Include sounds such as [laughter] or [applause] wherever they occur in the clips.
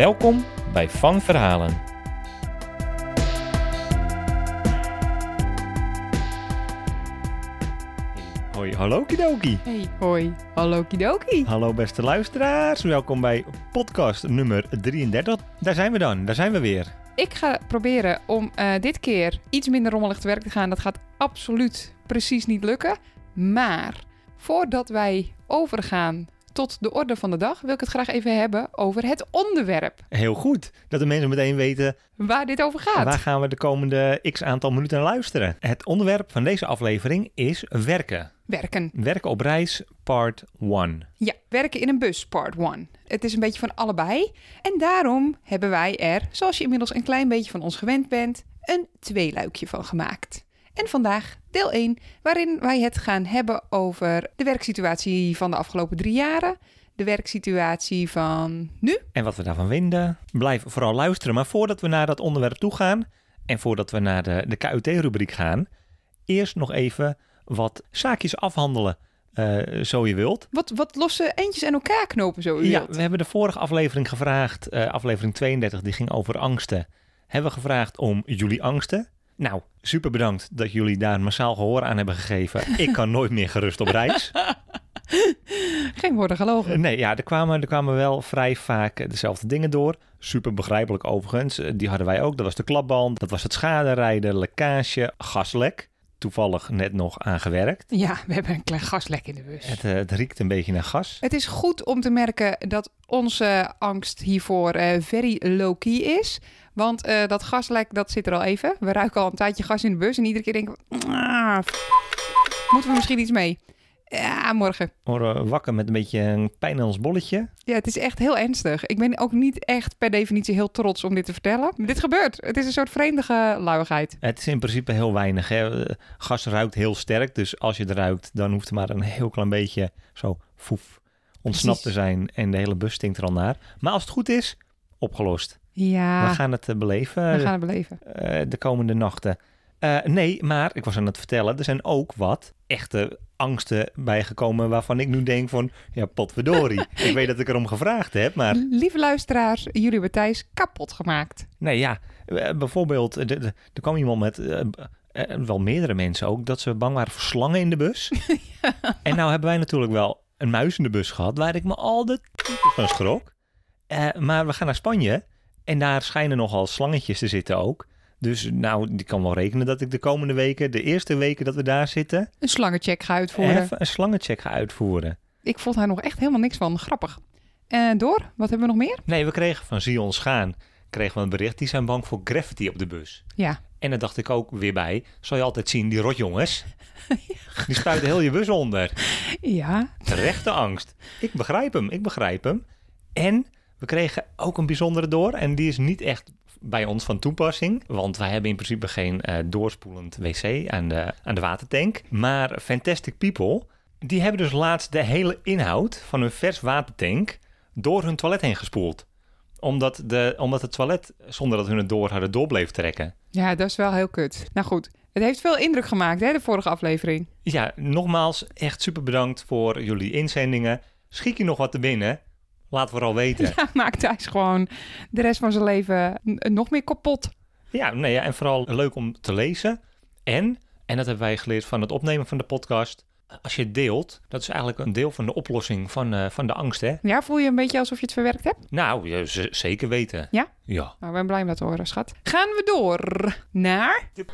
Welkom bij Van Verhalen. Hoi, hallo kidoki. Hey, hoi. Hallo Kidoki. Hallo beste luisteraars, welkom bij podcast nummer 33. Daar zijn we dan, daar zijn we weer. Ik ga proberen om eh, dit keer iets minder rommelig te werk te gaan. Dat gaat absoluut precies niet lukken. Maar voordat wij overgaan tot de orde van de dag, wil ik het graag even hebben over het onderwerp Heel goed, dat de mensen meteen weten waar dit over gaat. waar gaan we de komende x aantal minuten naar luisteren. Het onderwerp van deze aflevering is werken. Werken. Werken op reis, part 1. Ja, werken in een bus, part 1. Het is een beetje van allebei. En daarom hebben wij er, zoals je inmiddels een klein beetje van ons gewend bent, een tweeluikje van gemaakt. En vandaag deel 1, waarin wij het gaan hebben over de werksituatie van de afgelopen drie jaren, de werksituatie van nu. En wat we daarvan vinden, blijf vooral luisteren. Maar voordat we naar dat onderwerp toe gaan en voordat we naar de, de KUT-rubriek gaan, eerst nog even wat zaakjes afhandelen, eh, zo je wilt. Wat, wat losse eentjes aan elkaar knopen zo. u Ja, wilt. we hebben de vorige aflevering gevraagd, eh, aflevering 32, die ging over angsten. Hebben we gevraagd om jullie angsten. Nou, super bedankt dat jullie daar massaal gehoor aan hebben gegeven. [laughs] Ik kan nooit meer gerust op reis. Geen woorden gelogen. Nee, ja, er kwamen, er kwamen wel vrij vaak dezelfde dingen door. Super begrijpelijk overigens. Eh, Die hadden wij ook. Dat was de klapband, dat was het schaderijden, lekkage, gaslek. Toevallig net nog aangewerkt. Ja, we hebben een klein gaslek in de bus. Het, eh, het riekt een beetje naar gas. Het is goed om te merken dat onze angst hiervoor eh, very low-key is. Want eh, dat gaslek, dat zit er al even. We ruiken al een tijdje gas in de bus. En iedere keer denken we... "Ah, moeten we misschien iets mee? Ja, morgen. Worden wakker met een beetje een pijn in ons bolletje. Ja, het is echt heel ernstig. Ik ben ook niet echt per definitie heel trots om dit te vertellen. Maar dit gebeurt. Het is een soort vreemdige luiigheid. Het is in principe heel weinig. Hè. Gas ruikt heel sterk, dus als je het ruikt, dan hoeft er maar een heel klein beetje zo foef ontsnapt te zijn en de hele bus stinkt er al naar. Maar als het goed is, opgelost. Ja, We gaan het eh, beleven we gaan het beleven. eh, de komende nachten. Eh, nee, maar ik was aan het vertellen, er zijn ook wat echte angsten bijgekomen waarvan ik nu denk van, ja, potverdorie. [laughs] ik weet dat ik erom gevraagd heb, maar Lieve luisteraars, jullie hebben Thijs kapot gemaakt. nee, ja, bijvoorbeeld, er kwam iemand met, wel meerdere mensen ook, dat ze bang waren voor slangen in de bus. [laughs] En nou hebben wij natuurlijk wel een muis in de bus gehad, waar ik me al de van schrok. Maar we gaan naar Spanje en daar schijnen nogal slangetjes te zitten ook. Dus nou, die kan wel rekenen dat ik de komende weken, de eerste weken dat we daar zitten, Een slangencheck ga uitvoeren. even een slangencheck ga uitvoeren. Ik vond daar nog echt helemaal niks van. Grappig. En door, wat hebben we nog meer? Nee, we kregen van Zion Schaan kregen we een bericht, die zijn bang voor graffiti op de bus. Ja. En daar dacht ik ook weer bij, zal je altijd zien, die rotjongens, [laughs] die spuiten heel je bus onder. Ja. Terechte angst. Ik begrijp hem, ik begrijp hem. En we kregen ook een bijzondere door. En die is niet echt bij ons van toepassing. Want wij hebben in principe geen eh, doorspoelend wc aan de, aan de watertank. Maar Fantastic People, die hebben dus laatst de hele inhoud van hun vers watertank door hun toilet heen gespoeld. Omdat, de, omdat het toilet, zonder dat hun het door hadden, door bleef trekken. Ja, dat is wel heel kut. Nou goed, het heeft veel indruk gemaakt, hè, de vorige aflevering. Ja, nogmaals, echt super bedankt voor jullie inzendingen. Schiet je nog wat te binnen? Laat vooral weten. [laughs] Ja, maakt Thijs gewoon de rest van zijn leven nog meer kapot. Ja, nee, ja, en vooral leuk om te lezen. En, en dat hebben wij geleerd van het opnemen van de podcast. Als je het deelt, dat is eigenlijk een deel van de oplossing van, eh, van de angst, hè? Ja, voel je een beetje alsof je het verwerkt hebt? Nou, ja, zeker weten. Ja? Ja. Nou, ik ben blij om dat te horen, schat. Gaan we door naar... De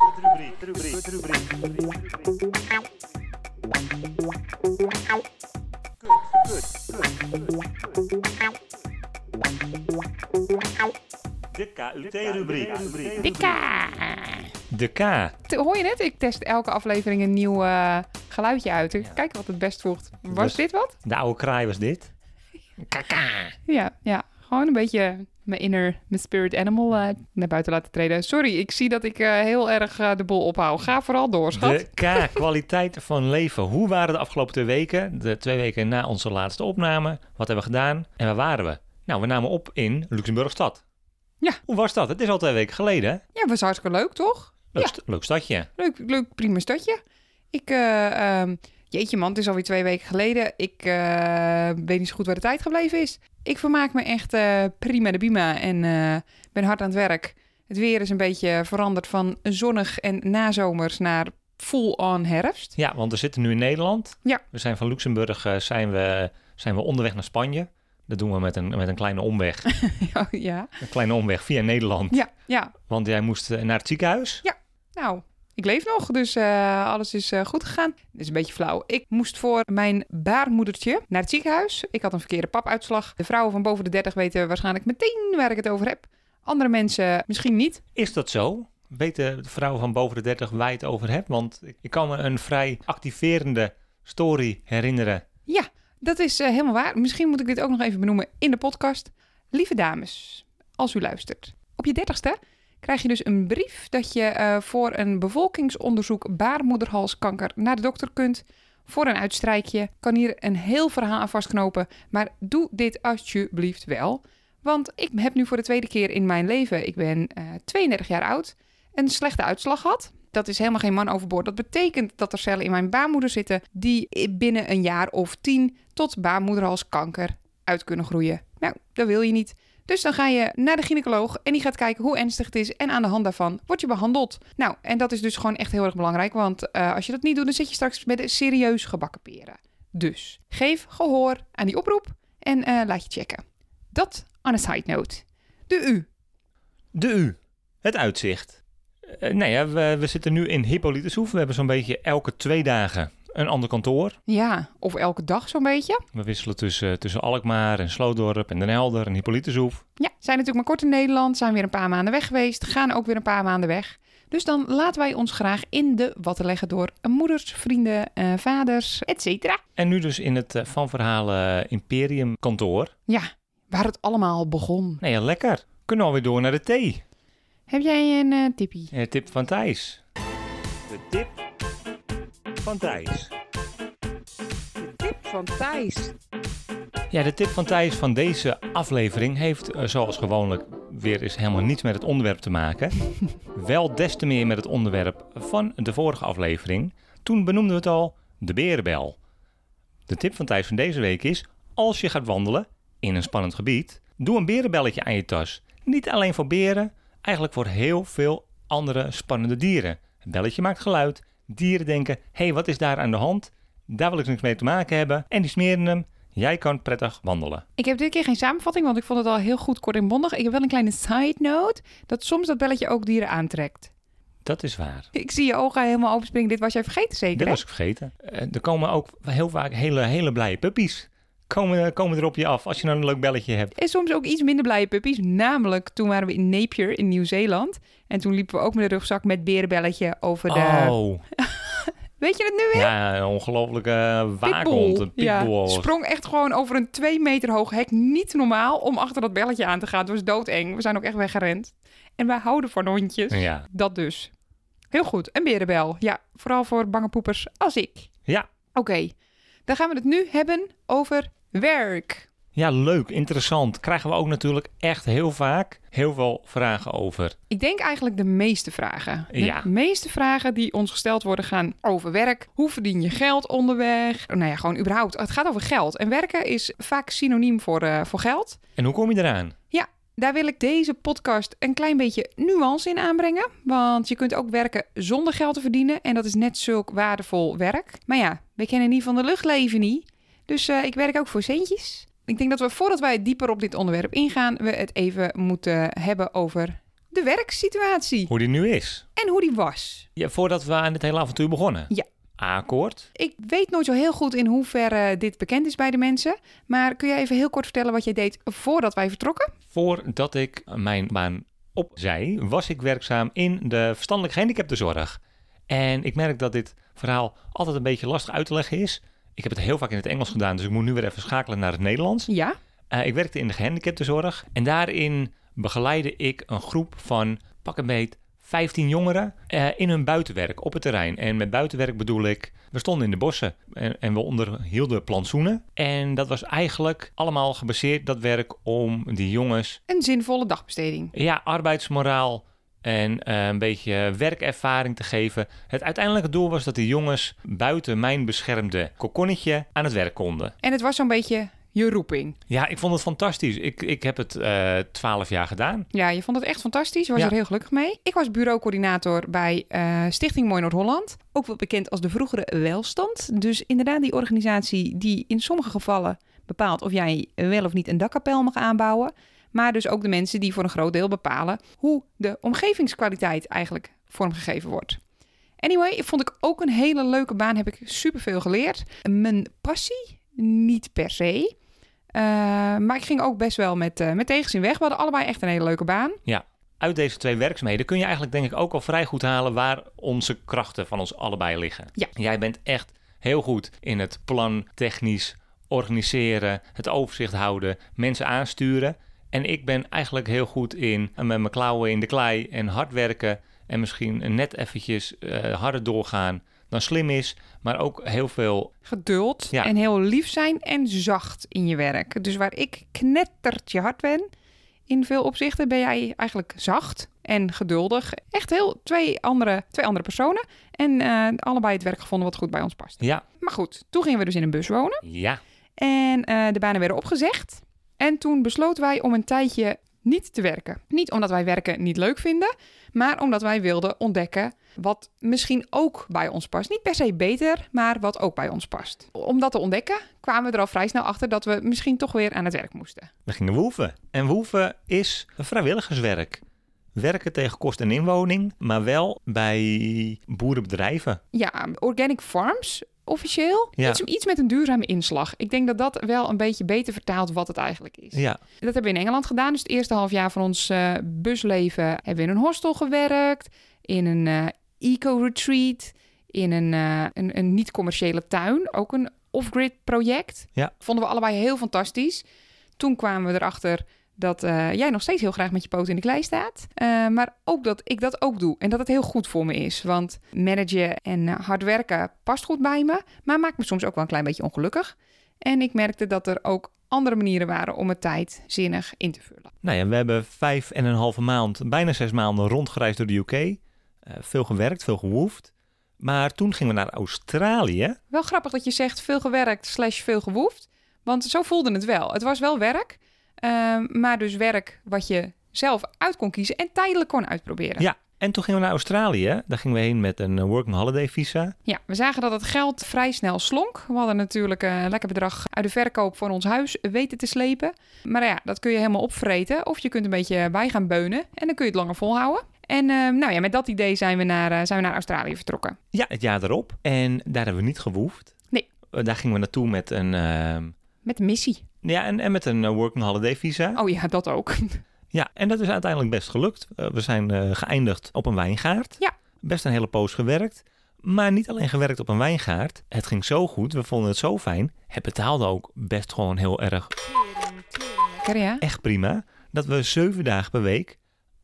KUT-rubriek. Dika. De K. Te- Hoor je net? Ik test elke aflevering een nieuw eh, geluidje uit. Ik Ja. Kijk wat het best voegt. Was Dus- dit wat? De oude kraai was dit. Kaka. Ja, ja. Gewoon een beetje mijn inner, mijn spirit animal eh, naar buiten laten treden. Sorry, ik zie dat ik eh, heel erg eh, de bol ophoud. Ga vooral door, schat. De K, kwaliteit van leven. Hoe waren de afgelopen twee weken? De twee weken na onze laatste opname. Wat hebben we gedaan? En waar waren we? Nou, we namen op in Luxemburgstad. Ja. Hoe was dat? Het is al twee weken geleden. hè? Ja, was hartstikke leuk, toch? Leuk, Ja. st- leuk stadje. Leuk, leuk, prima stadje. Ik, eh, ehm, jeetje man, het is alweer twee weken geleden. Ik eh, weet niet zo goed waar de tijd gebleven is. Ik vermaak me echt eh, prima de bima en eh, ben hard aan het werk. Het weer is een beetje veranderd van zonnig en nazomers naar full-on herfst. Ja, want we zitten nu in Nederland. Ja. We zijn van Luxemburg zijn we, zijn we onderweg naar Spanje. Dat doen we met een, met een kleine omweg. ja, [laughs] ja, Een kleine omweg via Nederland. ja, ja. Want jij moest naar het ziekenhuis. Nou, ik leef nog, dus eh, alles is eh, goed gegaan. Dit is een beetje flauw. Ik moest voor mijn baarmoedertje naar het ziekenhuis. Ik had een verkeerde papuitslag. De vrouwen van boven de 30 weten waarschijnlijk meteen waar ik het over heb. Andere mensen misschien niet. Is dat zo? Weten de vrouwen van boven de 30 waar je het over hebt? Want ik- kan me een vrij activerende story herinneren. Ja, dat is eh, helemaal waar. Misschien moet ik dit ook nog even benoemen in de podcast. Lieve dames, als u luistert. Op je dertigste krijg je dus een brief dat je eh, voor een bevolkingsonderzoek baarmoederhalskanker naar de dokter kunt. Voor een uitstrijkje kan hier een heel verhaal aan vastknopen. Maar doe dit alsjeblieft wel. Want ik heb nu voor de tweede keer in mijn leven, ik ben eh 32 jaar oud, een slechte uitslag gehad. Dat is helemaal geen man overboord. Dat betekent dat er cellen in mijn baarmoeder zitten die binnen een jaar of tien tot baarmoederhalskanker uit kunnen groeien. Nou, dat wil je niet. Dus dan ga je naar de gynaecoloog en die gaat kijken hoe ernstig het is. En aan de hand daarvan word je behandeld. Nou, en dat is dus gewoon echt heel erg belangrijk. Want eh, als je dat niet doet, dan zit je straks met een serieus gebakken peren. Dus geef gehoor aan die oproep en eh, laat je checken. Dat on a side note. De U. De U, het uitzicht. Eh, nee, ja, we, we zitten nu in Hippolytushoef. We hebben zo'n beetje elke twee dagen een ander kantoor. Ja, of elke dag zo'n beetje. We wisselen tussen, tussen Alkmaar en Sloodorp en Den Helder en Hippolytushoef. Ja, zijn natuurlijk maar kort in Nederland, zijn weer een paar maanden weg geweest, gaan ook weer een paar maanden weg. Dus dan laten wij ons graag in de watten leggen door moeders, vrienden, eh, vaders, etc. En nu dus in het eh, Van Verhalen Imperium kantoor. Ja, waar het allemaal begon. Nee, ja, lekker. Kunnen we alweer door naar de thee. Heb jij een eh tippie? Eh, tip van Thijs. De tip van Thijs. De tip van Thijs. Ja, de tip van Thijs van deze aflevering heeft eh, zoals gewoonlijk weer eens helemaal niets met het onderwerp te maken. [laughs] Wel des te meer met het onderwerp van de vorige aflevering. Toen benoemden we het al, de berenbel. De tip van Thijs van deze week is, als je gaat wandelen in een spannend gebied, doe een berenbelletje aan je tas. Niet alleen voor beren, eigenlijk voor heel veel andere spannende dieren. Het belletje maakt geluid, dieren denken, hé hey, wat is daar aan de hand? Daar wil ik niks mee te maken hebben en die smeren hem. Jij kan prettig wandelen. Ik heb dit keer geen samenvatting, want ik vond het al heel goed kort en bondig. Ik heb wel een kleine side note, dat soms dat belletje ook dieren aantrekt. Dat is waar. Ik zie je ogen helemaal openspringen. Dit was jij vergeten zeker, Dit was ik vergeten. Eh, er komen ook heel vaak hele, hele blije puppies. Komen, komen er op je af als je nou een leuk belletje hebt. En soms ook iets minder blije puppies. Namelijk, toen waren we in Napier in Nieuw-Zeeland. En toen liepen we ook met een rugzak met berenbelletje over de... Oh, Weet je het nu weer? ja, een ongelofelijke waakhond. Een Ja, pitbull. sprong echt gewoon over een twee meter hoog hek. Niet normaal om achter dat belletje aan te gaan. Het was doodeng. We zijn ook echt weggerend. En wij houden van hondjes. Ja. Dat dus. Heel goed. Een berenbel. Ja, vooral voor bange poepers als ik. Ja. Oké, dan gaan we het nu hebben over werk. Ja, leuk, interessant. Krijgen we ook natuurlijk echt heel vaak heel veel vragen over. Ik denk eigenlijk de meeste vragen. De Ja. meeste vragen die ons gesteld worden gaan over werk. Hoe verdien je geld onderweg? Nou ja, gewoon überhaupt. Het gaat over geld. En werken is vaak synoniem voor, eh, voor geld. En hoe kom je eraan? Daar wil ik deze podcast een klein beetje nuance in aanbrengen. Want je kunt ook werken zonder geld te verdienen. En dat is net zulk waardevol werk. Maar ja, we kennen niet van de lucht leven niet. Dus eh, ik werk ook voor centjes. Ik denk dat we voordat wij dieper op dit onderwerp ingaan, we het even moeten hebben over de werksituatie. Hoe die nu is? En hoe die was. Ja, voordat we aan dit hele avontuur begonnen. Ja. Akkoord. Ik weet nooit zo heel goed in hoeverre dit bekend is bij de mensen. Maar kun je even heel kort vertellen wat jij deed voordat wij vertrokken? Voordat ik mijn baan opzij, was ik werkzaam in de verstandelijk gehandicaptenzorg. En ik merk dat dit verhaal altijd een beetje lastig uit te leggen is. Ik heb het heel vaak in het Engels gedaan, dus ik moet nu weer even schakelen naar het Nederlands. Ja. Eh, ik werkte in de gehandicaptenzorg en daarin begeleidde ik een groep van pak een beet 15 jongeren eh, in hun buitenwerk op het terrein. En met buitenwerk bedoel ik, we stonden in de bossen en, en we onderhielden plantsoenen. En dat was eigenlijk allemaal gebaseerd, dat werk, om die jongens, Een zinvolle dagbesteding. ja, arbeidsmoraal en eh, een beetje werkervaring te geven. Het uiteindelijke doel was dat die jongens buiten mijn beschermde kokonnetje aan het werk konden. En het was zo'n beetje je roeping. Ja, ik vond het fantastisch. Ik, ik heb het twaalf jaar gedaan. Ja, je vond het echt fantastisch. Je was Ja. er heel gelukkig mee. Ik was bureaucoördinator bij eh, Stichting Mooi Noord-Holland. Ook wel bekend als de vroegere Welstand. Dus inderdaad die organisatie die in sommige gevallen bepaalt of jij wel of niet een dakkapel mag aanbouwen. Maar dus ook de mensen die voor een groot deel bepalen hoe de omgevingskwaliteit eigenlijk vormgegeven wordt. Anyway, vond ik ook een hele leuke baan. Heb ik superveel geleerd. Mijn passie? Niet per se. Eh, maar ik ging ook best wel met, eh, met tegenzin weg. We hadden allebei echt een hele leuke baan. Uit deze twee werkzaamheden kun je eigenlijk denk ik ook al vrij goed halen waar onze krachten van ons allebei liggen. Ja. Jij bent echt heel goed in het plan, technisch organiseren, het overzicht houden, mensen aansturen. En ik ben eigenlijk heel goed in met mijn klauwen in de klei en hard werken en misschien net eventjes eh, harder doorgaan dan slim is, maar ook heel veel geduld Ja. en heel lief zijn en zacht in je werk. Dus waar ik knettertje hard ben, in veel opzichten ben jij eigenlijk zacht en geduldig. Echt heel twee andere, twee andere personen. En eh, allebei het werk gevonden wat goed bij ons past. ja, Maar goed, toen gingen we dus in een bus wonen. ja, En eh, de banen werden opgezegd. En toen besloten wij om een tijdje niet te werken. Niet omdat wij werken niet leuk vinden, maar omdat wij wilden ontdekken wat misschien ook bij ons past. Niet per se beter, maar wat ook bij ons past. Om dat te ontdekken kwamen we er al vrij snel achter dat we misschien toch weer aan het werk moesten. we gingen woeven. En woeven is een vrijwilligerswerk. Werken tegen kost en inwoning, maar wel bij boerenbedrijven. Ja, organic farms officieel. Ja. Iets, iets met een duurzame inslag. Ik denk dat dat wel een beetje beter vertaalt wat het eigenlijk is. Ja, Dat hebben we in Engeland gedaan. Dus het eerste half jaar van ons eh, busleven hebben we in een hostel gewerkt. In een eh, eco-retreat. In een, eh, een, een niet-commerciële tuin. Ook een off-grid project. Ja. Vonden we allebei heel fantastisch. Toen kwamen we erachter dat eh, jij nog steeds heel graag met je poot in de klei staat. Eh, maar ook dat ik dat ook doe. En dat het heel goed voor me is. Want managen en eh, hard werken past goed bij me. Maar maakt me soms ook wel een klein beetje ongelukkig. En ik merkte dat er ook andere manieren waren om het tijd zinnig in te vullen. nou ja, we hebben vijf en een halve maand, bijna zes maanden rondgereisd door de UK. Veel gewerkt, veel gewoefd. Maar toen gingen we naar Australië. Wel grappig dat je zegt veel gewerkt slash veel gewoefd. Want zo voelde het wel. Het was wel werk, ehm, maar dus werk wat je zelf uit kon kiezen en tijdelijk kon uitproberen. Ja, en toen gingen we naar Australië. Daar gingen we heen met een eh, working holiday visa. Ja, we zagen dat het geld vrij snel slonk. We hadden natuurlijk een lekker bedrag uit de verkoop van ons huis weten te slepen. Maar ja, dat kun je helemaal opvreten. Of je kunt een beetje bij gaan beunen en dan kun je het langer volhouden. En eh, nou ja, met dat idee zijn we, naar, eh, zijn we naar Australië vertrokken. Ja, het jaar erop. En daar hebben we niet gewoefd. Nee. Eh, daar gingen we naartoe met een, ehm, Met een missie. Ja, en, en met een eh, working holiday visa. Oh ja, dat ook. [laughs] Ja, en dat is uiteindelijk best gelukt. Eh, we zijn eh, geëindigd op een wijngaard. Ja. Best een hele poos gewerkt. Maar niet alleen gewerkt op een wijngaard. Het ging zo goed, we vonden het zo fijn. Het betaalde ook best gewoon heel erg Lekker ja. echt prima. Dat we zeven dagen per week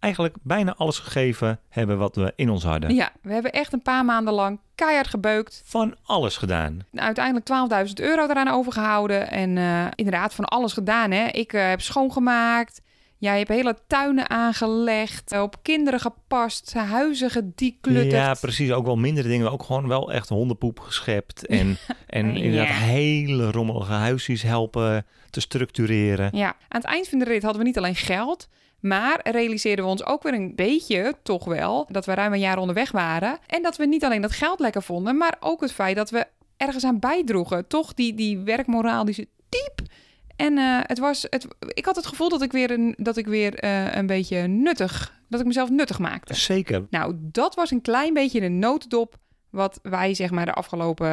eigenlijk bijna alles gegeven hebben wat we in ons hadden. Ja, we hebben echt een paar maanden lang keihard gebeukt. Van alles gedaan. Uiteindelijk 12.000 euro eraan overgehouden. En eh, inderdaad van alles gedaan. Hè? Ik eh, heb schoongemaakt. Jij hebt hele tuinen aangelegd. eh, Op kinderen gepast. Huizen gedeclutterd. Ja, precies. Ook wel mindere dingen. Ook gewoon wel echt hondenpoep geschept. [laughs] En, en Ja. inderdaad hele rommelige huisjes helpen te structureren. Ja, aan het eind van de rit hadden we niet alleen geld, maar realiseerden we ons ook weer een beetje, toch wel, dat we ruim een jaar onderweg waren. En dat we niet alleen dat geld lekker vonden, maar ook het feit dat we ergens aan bijdroegen. Toch die, die werkmoraal, die ze diep. En eh, het was, het, ik had het gevoel dat ik weer een, dat ik weer eh, een beetje nuttig, dat ik mezelf nuttig maakte. Zeker. Nou, dat was een klein beetje de notendop wat wij zeg maar de afgelopen,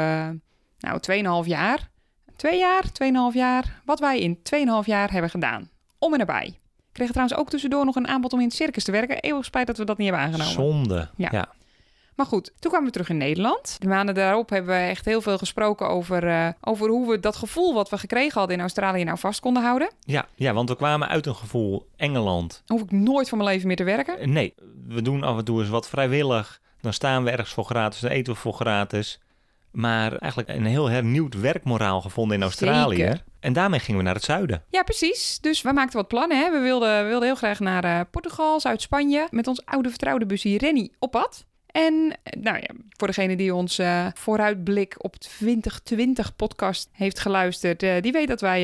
nou, 2,5 jaar, twee jaar, 2,5 jaar, wat wij in 2,5 jaar hebben gedaan. Om en nabij. Kreeg trouwens ook tussendoor nog een aanbod om in het circus te werken. Eeuwig spijt dat we dat niet hebben aangenomen. Zonde. Ja. Ja. Maar goed, toen kwamen we terug in Nederland. De maanden daarop hebben we echt heel veel gesproken over, uh, over hoe we dat gevoel wat we gekregen hadden in Australië nou vast konden houden. Ja, ja, want we kwamen uit een gevoel Engeland. Hoef ik nooit van mijn leven meer te werken? Nee, we doen af en toe eens wat vrijwillig. Dan staan we ergens voor gratis, dan eten we voor gratis. Maar eigenlijk een heel hernieuwd werkmoraal gevonden in Australië. Zeker. En daarmee gingen we naar het zuiden. Ja, precies. Dus we maakten wat plannen. Hè. We, wilden, we wilden heel graag naar uh, Portugal, Zuid-Spanje. Met ons oude vertrouwde busje Rennie op pad. En nou ja, voor degene die ons uh, vooruitblik op 2020 podcast heeft geluisterd, uh, die weet dat wij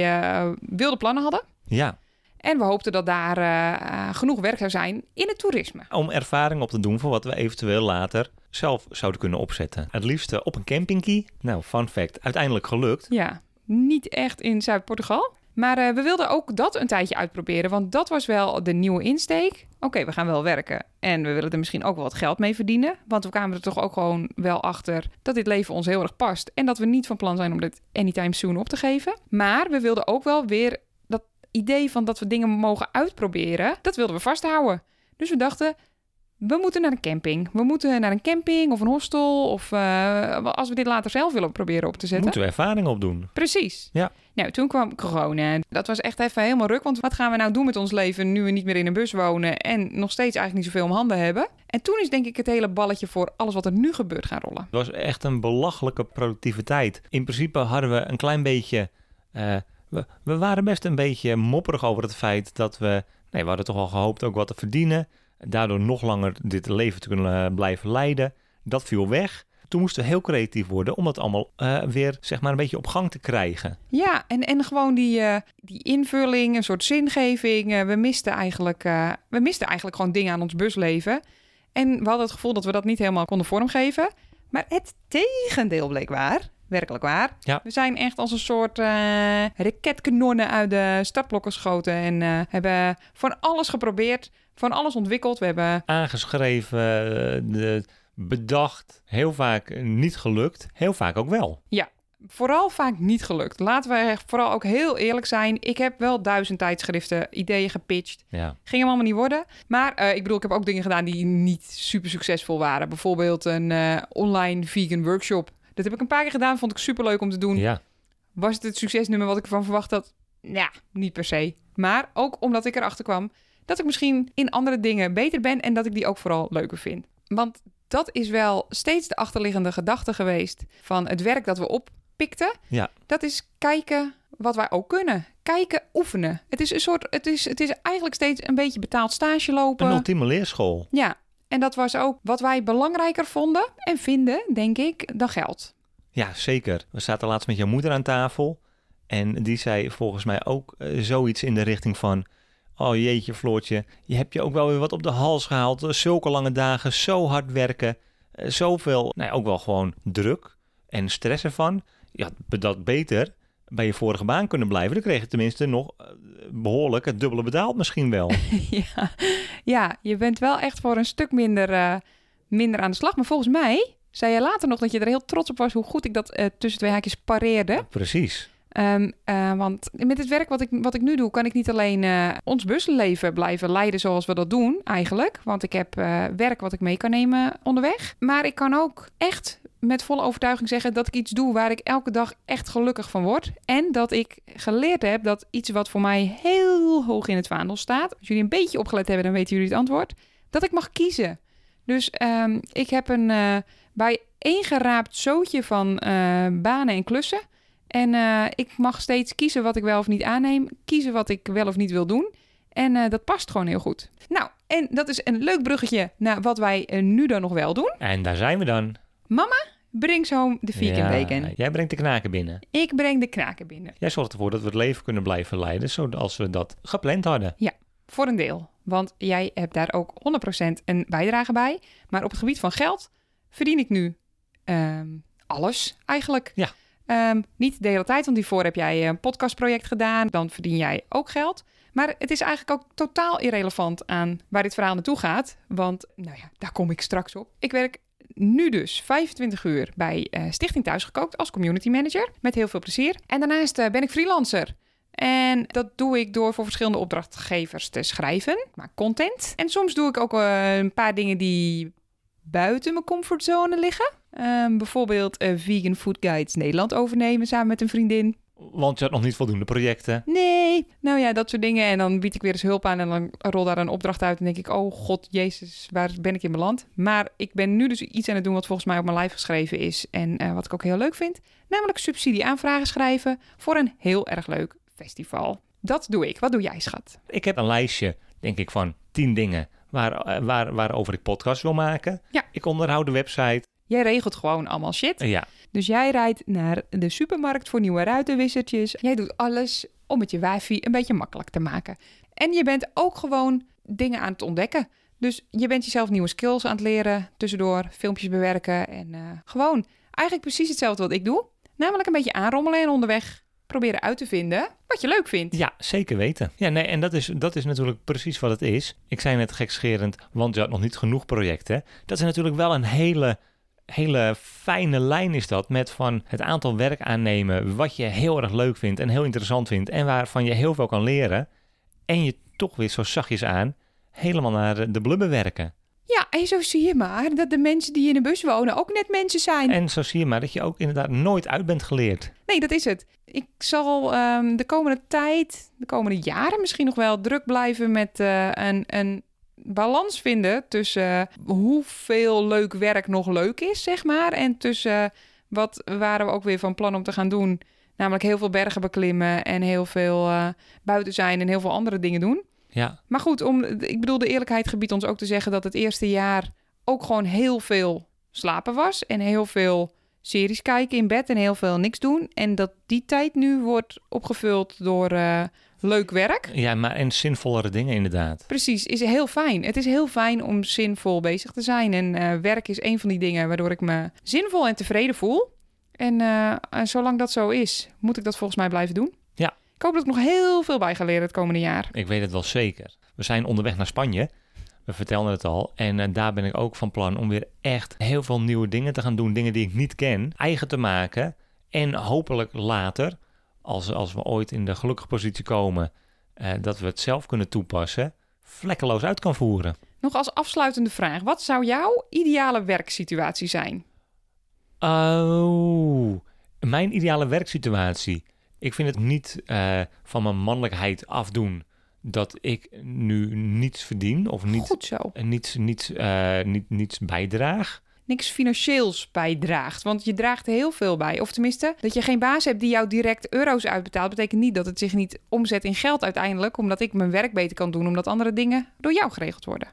wilde plannen hadden. Ja. En we hoopten dat daar genoeg werk zou zijn in het toerisme. Om ervaring op te doen voor wat we eventueel later zelf zouden kunnen opzetten. Het liefst op een campingkie. Nou, fun fact, uiteindelijk gelukt. Ja, niet echt in Zuid-Portugal. Maar uh, we wilden ook dat een tijdje uitproberen, want dat was wel de nieuwe insteek. Oké, okay, we gaan wel werken en we willen er misschien ook wel wat geld mee verdienen. Want we kwamen er toch ook gewoon wel achter dat dit leven ons heel erg past. En dat we niet van plan zijn om dit anytime soon op te geven. Maar we wilden ook wel weer idee van dat we dingen mogen uitproberen, dat wilden we vasthouden. Dus we dachten, we moeten naar een camping. We moeten naar een camping of een hostel. Of uh, als we dit later zelf willen proberen op te zetten. Moeten we ervaring opdoen. Precies. Ja. Nou, toen kwam corona. Dat was echt even helemaal ruk. Want wat gaan we nou doen met ons leven nu we niet meer in een bus wonen en nog steeds eigenlijk niet zoveel om handen hebben? En toen is denk ik het hele balletje voor alles wat er nu gebeurt gaan rollen. Het was echt een belachelijke productiviteit. In principe hadden we een klein beetje. Uh, we, waren best een beetje mopperig over het feit dat we. Nee, we hadden toch al gehoopt ook wat te verdienen daardoor nog langer dit leven te kunnen blijven leiden. Dat viel weg. Toen moesten we heel creatief worden om dat allemaal uh, weer zeg maar een beetje op gang te krijgen. Ja, en, en gewoon die, uh, die invulling, een soort zingeving. We, misten eigenlijk, we misten eigenlijk gewoon dingen aan ons busleven. En we hadden het gevoel dat we dat niet helemaal konden vormgeven. Maar het tegendeel bleek waar. Werkelijk waar. Ja. We zijn echt als een soort raketkanonnen uit de startblokken geschoten. En hebben van alles geprobeerd van alles ontwikkeld. We hebben aangeschreven, de, bedacht. Heel vaak niet gelukt, heel vaak ook wel. Ja, vooral vaak niet gelukt. Laten we vooral ook heel eerlijk zijn. Ik heb wel duizend tijdschriften, ideeën gepitcht. Ja. Ging hem allemaal niet worden. Maar uh, ik bedoel, ik heb ook dingen gedaan die niet super succesvol waren. Bijvoorbeeld een uh, online vegan workshop. Dat heb ik een paar keer gedaan, vond ik super leuk om te doen. Ja. Was het het succesnummer wat ik ervan verwacht had? Ja, niet per se. Maar ook omdat ik erachter kwam dat ik misschien in andere dingen beter ben en dat ik die ook vooral leuker vind. Want dat is wel steeds de achterliggende gedachte geweest van het werk dat we oppikten. Ja. Dat is kijken wat wij ook kunnen. Kijken, oefenen. Het is een soort, het is, het is eigenlijk steeds een beetje betaald stage lopen. Een ultieme leerschool. Ja, en dat was ook wat wij belangrijker vonden en vinden, denk ik, dan geld. Ja, zeker. We zaten laatst met jouw moeder aan tafel. En die zei volgens mij ook uh, zoiets in de richting van... Oh jeetje, Floortje, je hebt je ook wel weer wat op de hals gehaald. Zulke lange dagen, zo hard werken, zoveel, nou ja, ook wel gewoon druk en stress ervan. Ja, dat beter bij je vorige baan kunnen blijven. Dan kreeg je tenminste nog behoorlijk het dubbele betaald misschien wel. [laughs] ja. ja, je bent wel echt voor een stuk minder, uh, minder aan de slag. Maar volgens mij zei je later nog dat je er heel trots op was hoe goed ik dat uh, tussen twee haakjes pareerde. Ja, precies. Um, uh, want met het werk wat ik, wat ik nu doe, kan ik niet alleen uh, ons busleven blijven leiden zoals we dat doen eigenlijk. Want ik heb uh, werk wat ik mee kan nemen onderweg. Maar ik kan ook echt met volle overtuiging zeggen dat ik iets doe waar ik elke dag echt gelukkig van word. En dat ik geleerd heb dat iets wat voor mij heel hoog in het vaandel staat. Als jullie een beetje opgelet hebben, dan weten jullie het antwoord. Dat ik mag kiezen. Dus um, ik heb een bij één geraapt zootje van banen en klussen. En uh, ik mag steeds kiezen wat ik wel of niet aanneem. Kiezen wat ik wel of niet wil doen. En uh, dat past gewoon heel goed. Nou, en dat is een leuk bruggetje naar wat wij uh, nu dan nog wel doen. En daar zijn we dan. Mama, breng zo de vegan ja, bacon. Jij brengt de knaken binnen. Ik breng de knaken binnen. Jij zorgt ervoor dat we het leven kunnen blijven leiden zoals we dat gepland hadden. Ja, voor een deel. Want jij hebt daar ook 100% een bijdrage bij. Maar op het gebied van geld verdien ik nu um, alles eigenlijk. Ja. Um, niet de hele tijd, want hiervoor heb jij een podcastproject gedaan. Dan verdien jij ook geld. Maar het is eigenlijk ook totaal irrelevant aan waar dit verhaal naartoe gaat. Want, nou ja, daar kom ik straks op. Ik werk nu dus 25 uur bij uh, Stichting Thuisgekookt als community manager. Met heel veel plezier. En daarnaast uh, ben ik freelancer. En dat doe ik door voor verschillende opdrachtgevers te schrijven, maar content. En soms doe ik ook uh, een paar dingen die buiten mijn comfortzone liggen. Ehm, bijvoorbeeld eh, Vegan Food Guides Nederland overnemen samen met een vriendin. Want je had nog niet voldoende projecten. Nee, nou ja, dat soort dingen. En dan bied ik weer eens hulp aan en dan rol daar een opdracht uit. En denk ik, oh god, jezus, waar ben ik in beland? Maar ik ben nu dus iets aan het doen wat volgens mij op mijn lijf geschreven is. En eh, wat ik ook heel leuk vind. Namelijk subsidieaanvragen schrijven voor een heel erg leuk festival. Dat doe ik. Wat doe jij, schat? Ik heb een lijstje, denk ik, van tien dingen waar, eh, waar, waarover ik podcast wil maken. Ja. Ik onderhoud de website. Jij regelt gewoon allemaal shit. Ja, Dus jij rijdt naar de supermarkt voor nieuwe ruitenwissertjes. Jij doet alles om het je wifi een beetje makkelijk te maken. En je bent ook gewoon dingen aan het ontdekken. Dus je bent jezelf nieuwe skills aan het leren tussendoor, filmpjes bewerken en eh, gewoon eigenlijk precies hetzelfde wat ik doe. Namelijk een beetje aanrommelen en onderweg proberen uit te vinden wat je leuk vindt. ja, zeker weten. Ja, nee, en dat is, dat is natuurlijk precies wat het is. Ik zei net gekscherend, want je had nog niet genoeg projecten. Dat is natuurlijk wel een hele, hele fijne lijn is dat met van het aantal werk aannemen wat je heel erg leuk vindt en heel interessant vindt en waarvan je heel veel kan leren. En je toch weer zo zachtjes aan helemaal naar de- blubber werken. Ja, en zo zie je maar dat de mensen die in de bus wonen ook net mensen zijn. En zo zie je maar dat je ook inderdaad nooit uit bent geleerd. Nee, dat is het. Ik zal ehm, de komende tijd, de komende jaren misschien nog wel druk blijven met eh, een, een balans vinden tussen hoeveel leuk werk nog leuk is, zeg maar. En tussen wat waren we ook weer van plan om te gaan doen. Namelijk heel veel bergen beklimmen en heel veel eh, buiten zijn en heel veel andere dingen doen. Ja, Maar goed, om, ik bedoel, de eerlijkheid gebiedt ons ook te zeggen dat het eerste jaar ook gewoon heel veel slapen was. En heel veel series kijken in bed en heel veel niks doen. En dat die tijd nu wordt opgevuld door eh, leuk werk. ja maar en zinvollere dingen inderdaad. Precies, is heel fijn. Het is heel fijn om zinvol bezig te zijn. En eh, werk is een van die dingen waardoor ik me zinvol en tevreden voel. En eh, en zolang dat zo is, moet ik dat volgens mij blijven doen. Ja. Ik hoop dat ik nog heel veel bij ga leren het komende jaar. Ik weet het wel zeker. We zijn onderweg naar Spanje. We vertelden het al. En eh, daar ben ik ook van plan om weer echt heel veel nieuwe dingen te gaan doen. Dingen die ik niet ken, eigen te maken. En hopelijk later, als, als we ooit in de gelukkige positie komen, eh, dat we het zelf kunnen toepassen, vlekkeloos uit kan voeren. Nog als afsluitende vraag. Wat zou jouw ideale werksituatie zijn? Oh, mijn ideale werksituatie. Ik vind het niet eh, van mijn mannelijkheid afdoen dat ik nu niets verdien of niet, Goed zo. en niets, niets, eh, niet, niets bijdraag. Niks financieels bijdraagt. Want je draagt er heel veel bij. Of tenminste, dat je geen baas hebt die jou direct euro's uitbetaalt... betekent niet dat het zich niet omzet in geld uiteindelijk... omdat ik mijn werk beter kan doen... omdat andere dingen door jou geregeld worden.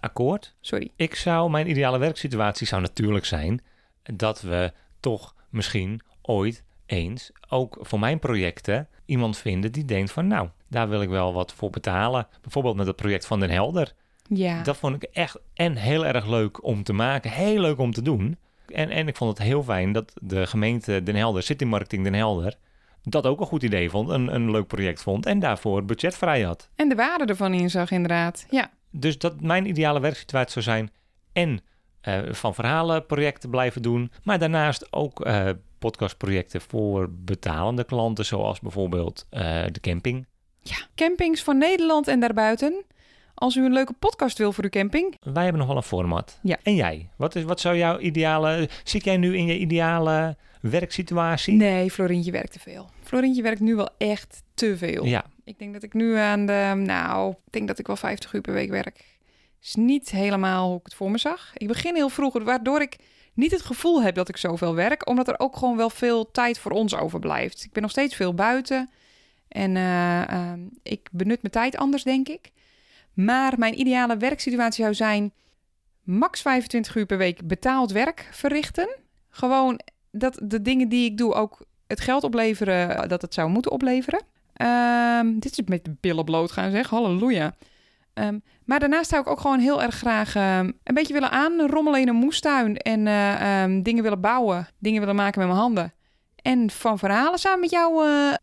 Akkoord. Sorry. Ik zou, mijn ideale werksituatie zou natuurlijk zijn dat we toch misschien ooit eens ook voor mijn projecten iemand vinden die denkt van nou, daar wil ik wel wat voor betalen. Bijvoorbeeld met het project van Den Helder. Ja. Dat vond ik echt en heel erg leuk om te maken, heel leuk om te doen. En, en ik vond het heel fijn dat de gemeente Den Helder, City Marketing Den Helder, dat ook een goed idee vond, een, een leuk project vond en daarvoor budget vrij had. En de waarde ervan inzag inderdaad. Ja. Dus dat mijn ideale werksituatie zou zijn en eh, van verhalenprojecten blijven doen, maar daarnaast ook eh, podcastprojecten voor betalende klanten, zoals bijvoorbeeld eh, de camping. ja. Campings van Nederland en daarbuiten. Als u een leuke podcast wil voor uw camping... Wij hebben nog wel een format. Ja. En jij? Wat, is, wat zou jouw ideale... Zit jij nu in je ideale werksituatie? Nee, Florintje werkt te veel. Florintje werkt nu wel echt te veel. Ja, Ik denk dat ik nu aan de, nou, ik denk dat ik wel 50 uur per week werk. Is niet helemaal hoe ik het voor me zag. Ik begin heel vroeg, waardoor ik niet het gevoel heb dat ik zoveel werk, omdat er ook gewoon wel veel tijd voor ons overblijft. Ik ben nog steeds veel buiten en eh, ehm, ik benut mijn tijd anders, denk ik. Maar mijn ideale werksituatie zou zijn max 25 uur per week betaald werk verrichten. Gewoon dat de dingen die ik doe ook het geld opleveren dat het zou moeten opleveren. Ehm, dit is met de billen bloot gaan zeg, halleluja. Ehm, maar daarnaast zou ik ook gewoon heel erg graag ehm, een beetje willen aanrommelen in een moestuin. En eh, dingen willen bouwen, dingen willen maken met mijn handen. En van verhalen samen met jou eh,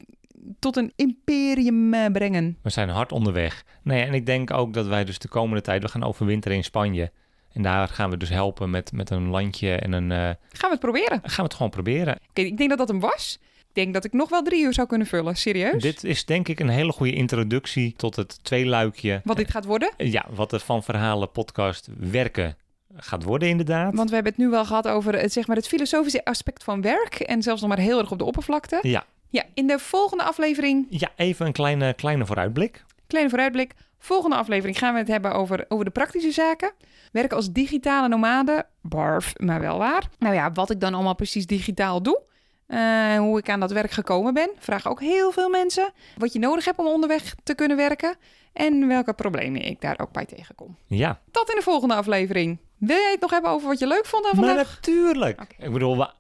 tot een imperium eh, brengen. we zijn hard onderweg. Nee, en ik denk ook dat wij dus de komende tijd... We gaan overwinteren in Spanje. En daar gaan we dus helpen met, met een landje en een... eh, Gaan we het proberen? gaan we het gewoon proberen. Oké, ik denk dat dat hem was. Ik denk dat ik nog wel drie uur zou kunnen vullen. Serieus? Dit is denk ik een hele goede introductie tot het tweeluikje. Wat dit gaat worden? Ja, wat er van verhalen podcast werken gaat worden inderdaad. Want we hebben het nu wel gehad over het, zeg maar, het filosofische aspect van werk. En zelfs nog maar heel erg op de oppervlakte. Ja. Ja, in de volgende aflevering, ja, even een kleine, kleine vooruitblik. kleine vooruitblik. Volgende aflevering gaan we het hebben over, over de praktische zaken. Werken als digitale nomade. Barf, maar wel waar. Nou ja, wat ik dan allemaal precies digitaal doe. eh, hoe ik aan dat werk gekomen ben. Vragen ook heel veel mensen. Wat je nodig hebt om onderweg te kunnen werken. En welke problemen ik daar ook bij tegenkom. Ja, Tot in de volgende aflevering. Wil jij het nog hebben over wat je leuk vond aan maar vandaag? natuurlijk. Ik bedoel, wa-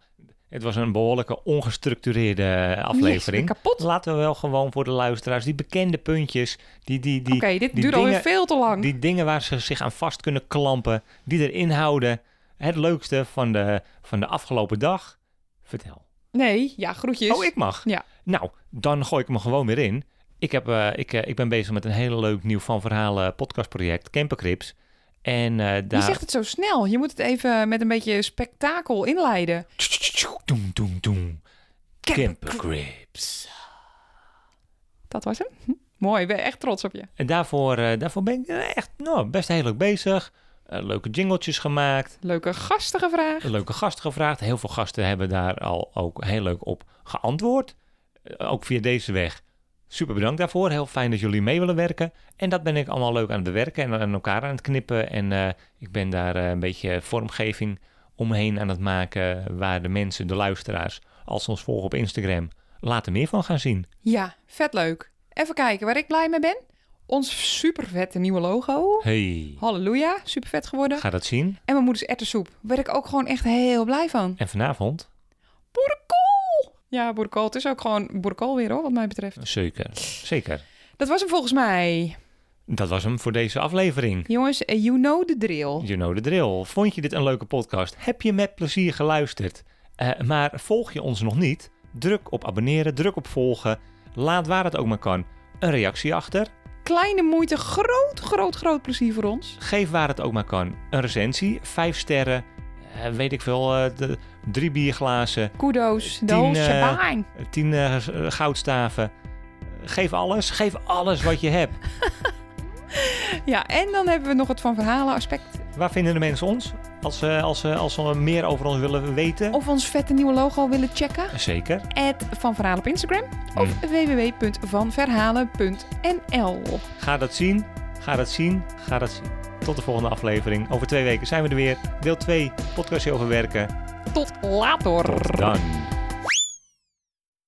het was een behoorlijke ongestructureerde aflevering. Yes, kapot. Laten we wel gewoon voor de luisteraars die bekende puntjes, die, die, die, Oké, dit die duurt alweer dingen- veel te lang. die dingen waar ze zich aan vast kunnen klampen, die erin houden. Het leukste van de, van de afgelopen dag. Vertel. Nee, ja, groetjes. Oh, ik mag. Ja. Nou, dan gooi ik me gewoon weer in. Ik, heb, eh, ik, eh, ik ben bezig met een heel leuk nieuw van verhalen podcastproject, Campercrips. En eh, Je daar... zegt het zo snel. Je moet het even met een beetje spektakel inleiden. Doem, doem, doem. Campercrips. Dat was hem. Hm, Mooi, ik ben echt trots op je. En daarvoor, eh, daarvoor ben ik eh, echt nou, best heel leuk bezig. Leuke jingletjes gemaakt. Leuke gastige vraag. Leuke gasten gevraagd. Heel veel gasten hebben daar al ook heel leuk op geantwoord. Ook via deze weg. Super bedankt daarvoor. Heel fijn dat jullie mee willen werken. En dat ben ik allemaal leuk aan het bewerken en aan elkaar aan het knippen. En eh, ik ben daar eh, een beetje vormgeving omheen aan het maken. Waar de mensen, de luisteraars, als ze ons volgen op Instagram, later meer van gaan zien. Ja, vet leuk. Even kijken waar ik blij mee ben. Ons super vette nieuwe logo. Hey, Halleluja, super vet geworden. ga dat zien. En mijn moeders erwtensoep. Daar ik ook gewoon echt heel blij van. En vanavond, Boerenkool! Ja, boerenkool. Het is ook gewoon boerenkool weer hoor, wat mij betreft. zeker, zeker. Dat was hem volgens mij. Dat was hem voor deze aflevering. Jongens, eh, you know the drill. You know the drill. Vond je dit een leuke podcast? Heb je met plezier geluisterd? Eh, maar volg je ons nog niet? Druk op abonneren, druk op volgen. Laat waar het ook maar kan een reactie achter. Kleine moeite, groot, groot, groot plezier voor ons. Geef waar het ook maar kan een recensie. Vijf sterren. eh, weet ik veel. de, drie bierglazen. Kudos, Tien, eh, Tien eh, eh, goudstaven. Geef alles. Geef alles wat je hebt. [laughs] Ja, en dan hebben we nog het van verhalen aspect. Waar vinden de mensen ons? Als ze, als ze, als ze meer over ons willen weten. Of ons vette nieuwe logo willen checken. Zeker. At van Verhalen op Instagram. Of Mm. www.vanverhalen.nl Ga dat zien. Ga dat zien. Ga dat zien. Tot de volgende aflevering. Over twee weken zijn we er weer. Deel 2. Podcastje over werken. Tot later. Tot dan.